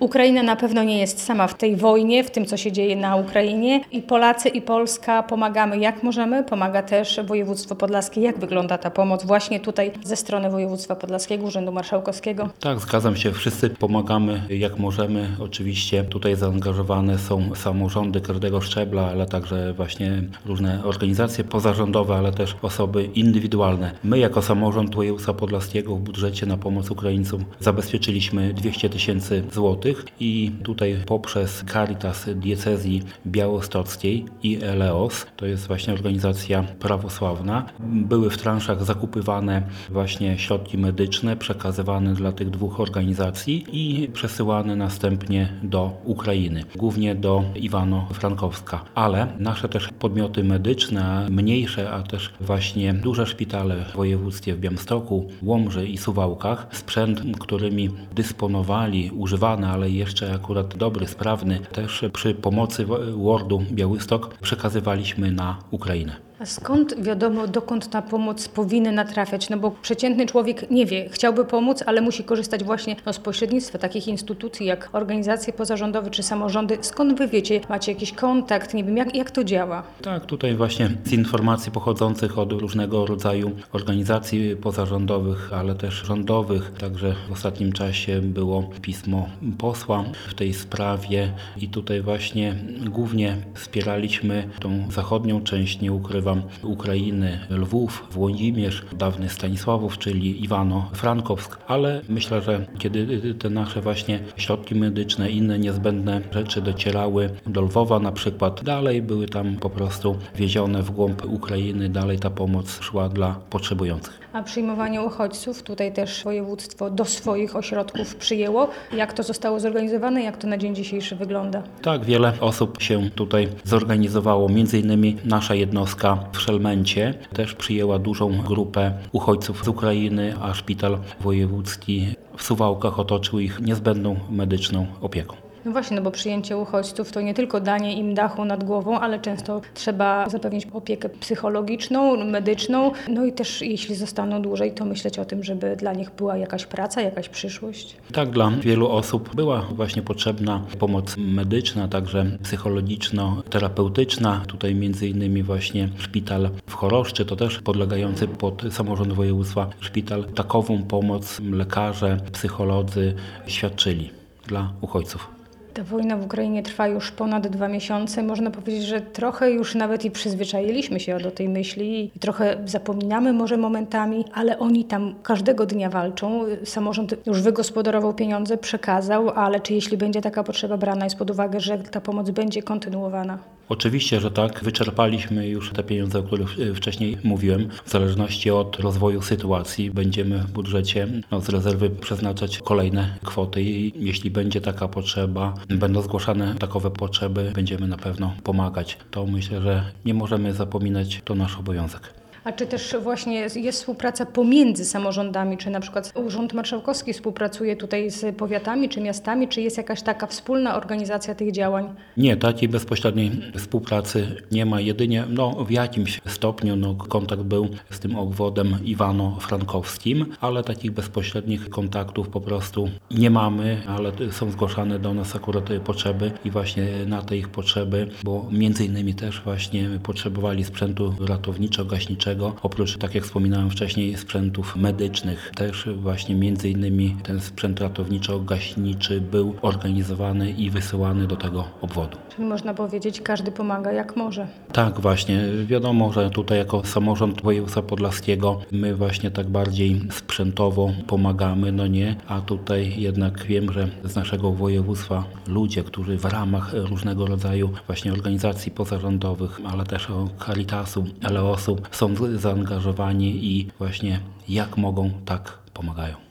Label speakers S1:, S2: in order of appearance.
S1: Ukraina na pewno nie jest sama w tej wojnie, w tym, co się dzieje na Ukrainie. I Polacy, i Polska pomagamy jak możemy. Pomaga też województwo podlaskie. Jak wygląda ta pomoc właśnie tutaj ze strony województwa podlaskiego, Urzędu Marszałkowskiego?
S2: Tak, zgadzam się. Wszyscy pomagamy jak możemy. Oczywiście tutaj zaangażowane są samorządy każdego szczebla, ale także właśnie różne organizacje pozarządowe, ale też osoby indywidualne. My jako samorząd województwa podlaskiego w budżecie na pomoc Ukraińcom zabezpieczyliśmy 200 tysięcy złotych i tutaj poprzez Caritas Diecezji Białostockiej i Eleos, to jest właśnie organizacja prawosławna, były w transzach zakupywane właśnie środki medyczne przekazywane dla tych dwóch organizacji i przesyłane następnie do Ukrainy, głównie do Iwano-Frankowska. Ale nasze też podmioty medyczne, mniejsze, a też właśnie duże szpitale w województwie w Białymstoku, Łomży i Suwałkach, sprzęt, którymi dysponowali, używany, ale jeszcze akurat dobry, sprawny, też przy pomocy Wordu Białystok przekazywaliśmy na Ukrainę.
S1: A skąd wiadomo, dokąd ta pomoc powinna trafiać? No bo przeciętny człowiek nie wie, chciałby pomóc, ale musi korzystać właśnie no, z pośrednictwa takich instytucji jak organizacje pozarządowe czy samorządy. Skąd wy wiecie? Macie jakiś kontakt? Nie wiem, jak, jak to działa?
S2: Tak, tutaj właśnie z informacji pochodzących od różnego rodzaju organizacji pozarządowych, ale też rządowych. Także w ostatnim czasie było pismo posła w tej sprawie i tutaj właśnie głównie wspieraliśmy tą zachodnią część, nie ukrywam, Ukrainy, Lwów, Włodzimierz, dawny Stanisławów, czyli Iwano-Frankowsk, ale myślę, że kiedy te nasze właśnie środki medyczne, inne niezbędne rzeczy docierały do Lwowa na przykład, dalej były tam po prostu wiezione w głąb Ukrainy, dalej ta pomoc szła dla potrzebujących.
S1: A przyjmowanie uchodźców, tutaj też województwo do swoich ośrodków przyjęło. Jak to zostało zorganizowane? Jak to na dzień dzisiejszy wygląda?
S2: Tak, wiele osób się tutaj zorganizowało. Między innymi nasza jednostka w Szelmencie też przyjęła dużą grupę uchodźców z Ukrainy, a szpital wojewódzki w Suwałkach otoczył ich niezbędną medyczną opieką.
S1: No właśnie, no bo przyjęcie uchodźców to nie tylko danie im dachu nad głową, ale często trzeba zapewnić opiekę psychologiczną, medyczną, no i też jeśli zostaną dłużej, to myśleć o tym, żeby dla nich była jakaś praca, jakaś przyszłość.
S2: Tak, dla wielu osób była właśnie potrzebna pomoc medyczna, także psychologiczno-terapeutyczna. Tutaj między innymi właśnie szpital w Choroszczy, to też podlegający pod samorząd województwa szpital. Takową pomoc lekarze, psycholodzy świadczyli dla uchodźców.
S1: Ta wojna w Ukrainie trwa już ponad dwa miesiące. Można powiedzieć, że trochę już nawet i przyzwyczailiśmy się do tej myśli i trochę zapominamy może momentami, ale oni tam każdego dnia walczą. Samorząd już wygospodarował pieniądze, przekazał, ale czy jeśli będzie taka potrzeba brana jest pod uwagę, że ta pomoc będzie kontynuowana?
S2: Oczywiście, że tak. Wyczerpaliśmy już te pieniądze, o których e, wcześniej mówiłem. W zależności od rozwoju sytuacji będziemy w budżecie no, z rezerwy przeznaczać kolejne kwoty i jeśli będzie taka potrzeba, będą zgłaszane takowe potrzeby, będziemy na pewno pomagać. To myślę, że nie możemy zapominać, to nasz obowiązek.
S1: A czy też właśnie jest, współpraca pomiędzy samorządami, czy na przykład Urząd Marszałkowski współpracuje tutaj z powiatami czy miastami, czy jest jakaś taka wspólna organizacja tych działań?
S2: Nie, takiej bezpośredniej współpracy nie ma. Jedynie no, w jakimś stopniu no, kontakt był z tym obwodem Iwano-Frankowskim, ale takich bezpośrednich kontaktów po prostu nie mamy, ale są zgłaszane do nas akurat potrzeby i właśnie na te ich potrzeby, bo między innymi też właśnie potrzebowali sprzętu ratowniczo-gaśniczego, oprócz, tak jak wspominałem wcześniej, sprzętów medycznych. Też właśnie między innymi ten sprzęt ratowniczo-gaśniczy był organizowany i wysyłany do tego obwodu.
S1: Czyli można powiedzieć, każdy pomaga jak może.
S2: Tak, właśnie. Wiadomo, że tutaj jako samorząd województwa podlaskiego my właśnie tak bardziej sprzętowo pomagamy, no nie, a tutaj jednak wiem, że z naszego województwa ludzie, którzy w ramach różnego rodzaju właśnie organizacji pozarządowych, ale też Caritasu, Eleosu są zaangażowani i właśnie jak mogą, tak pomagają.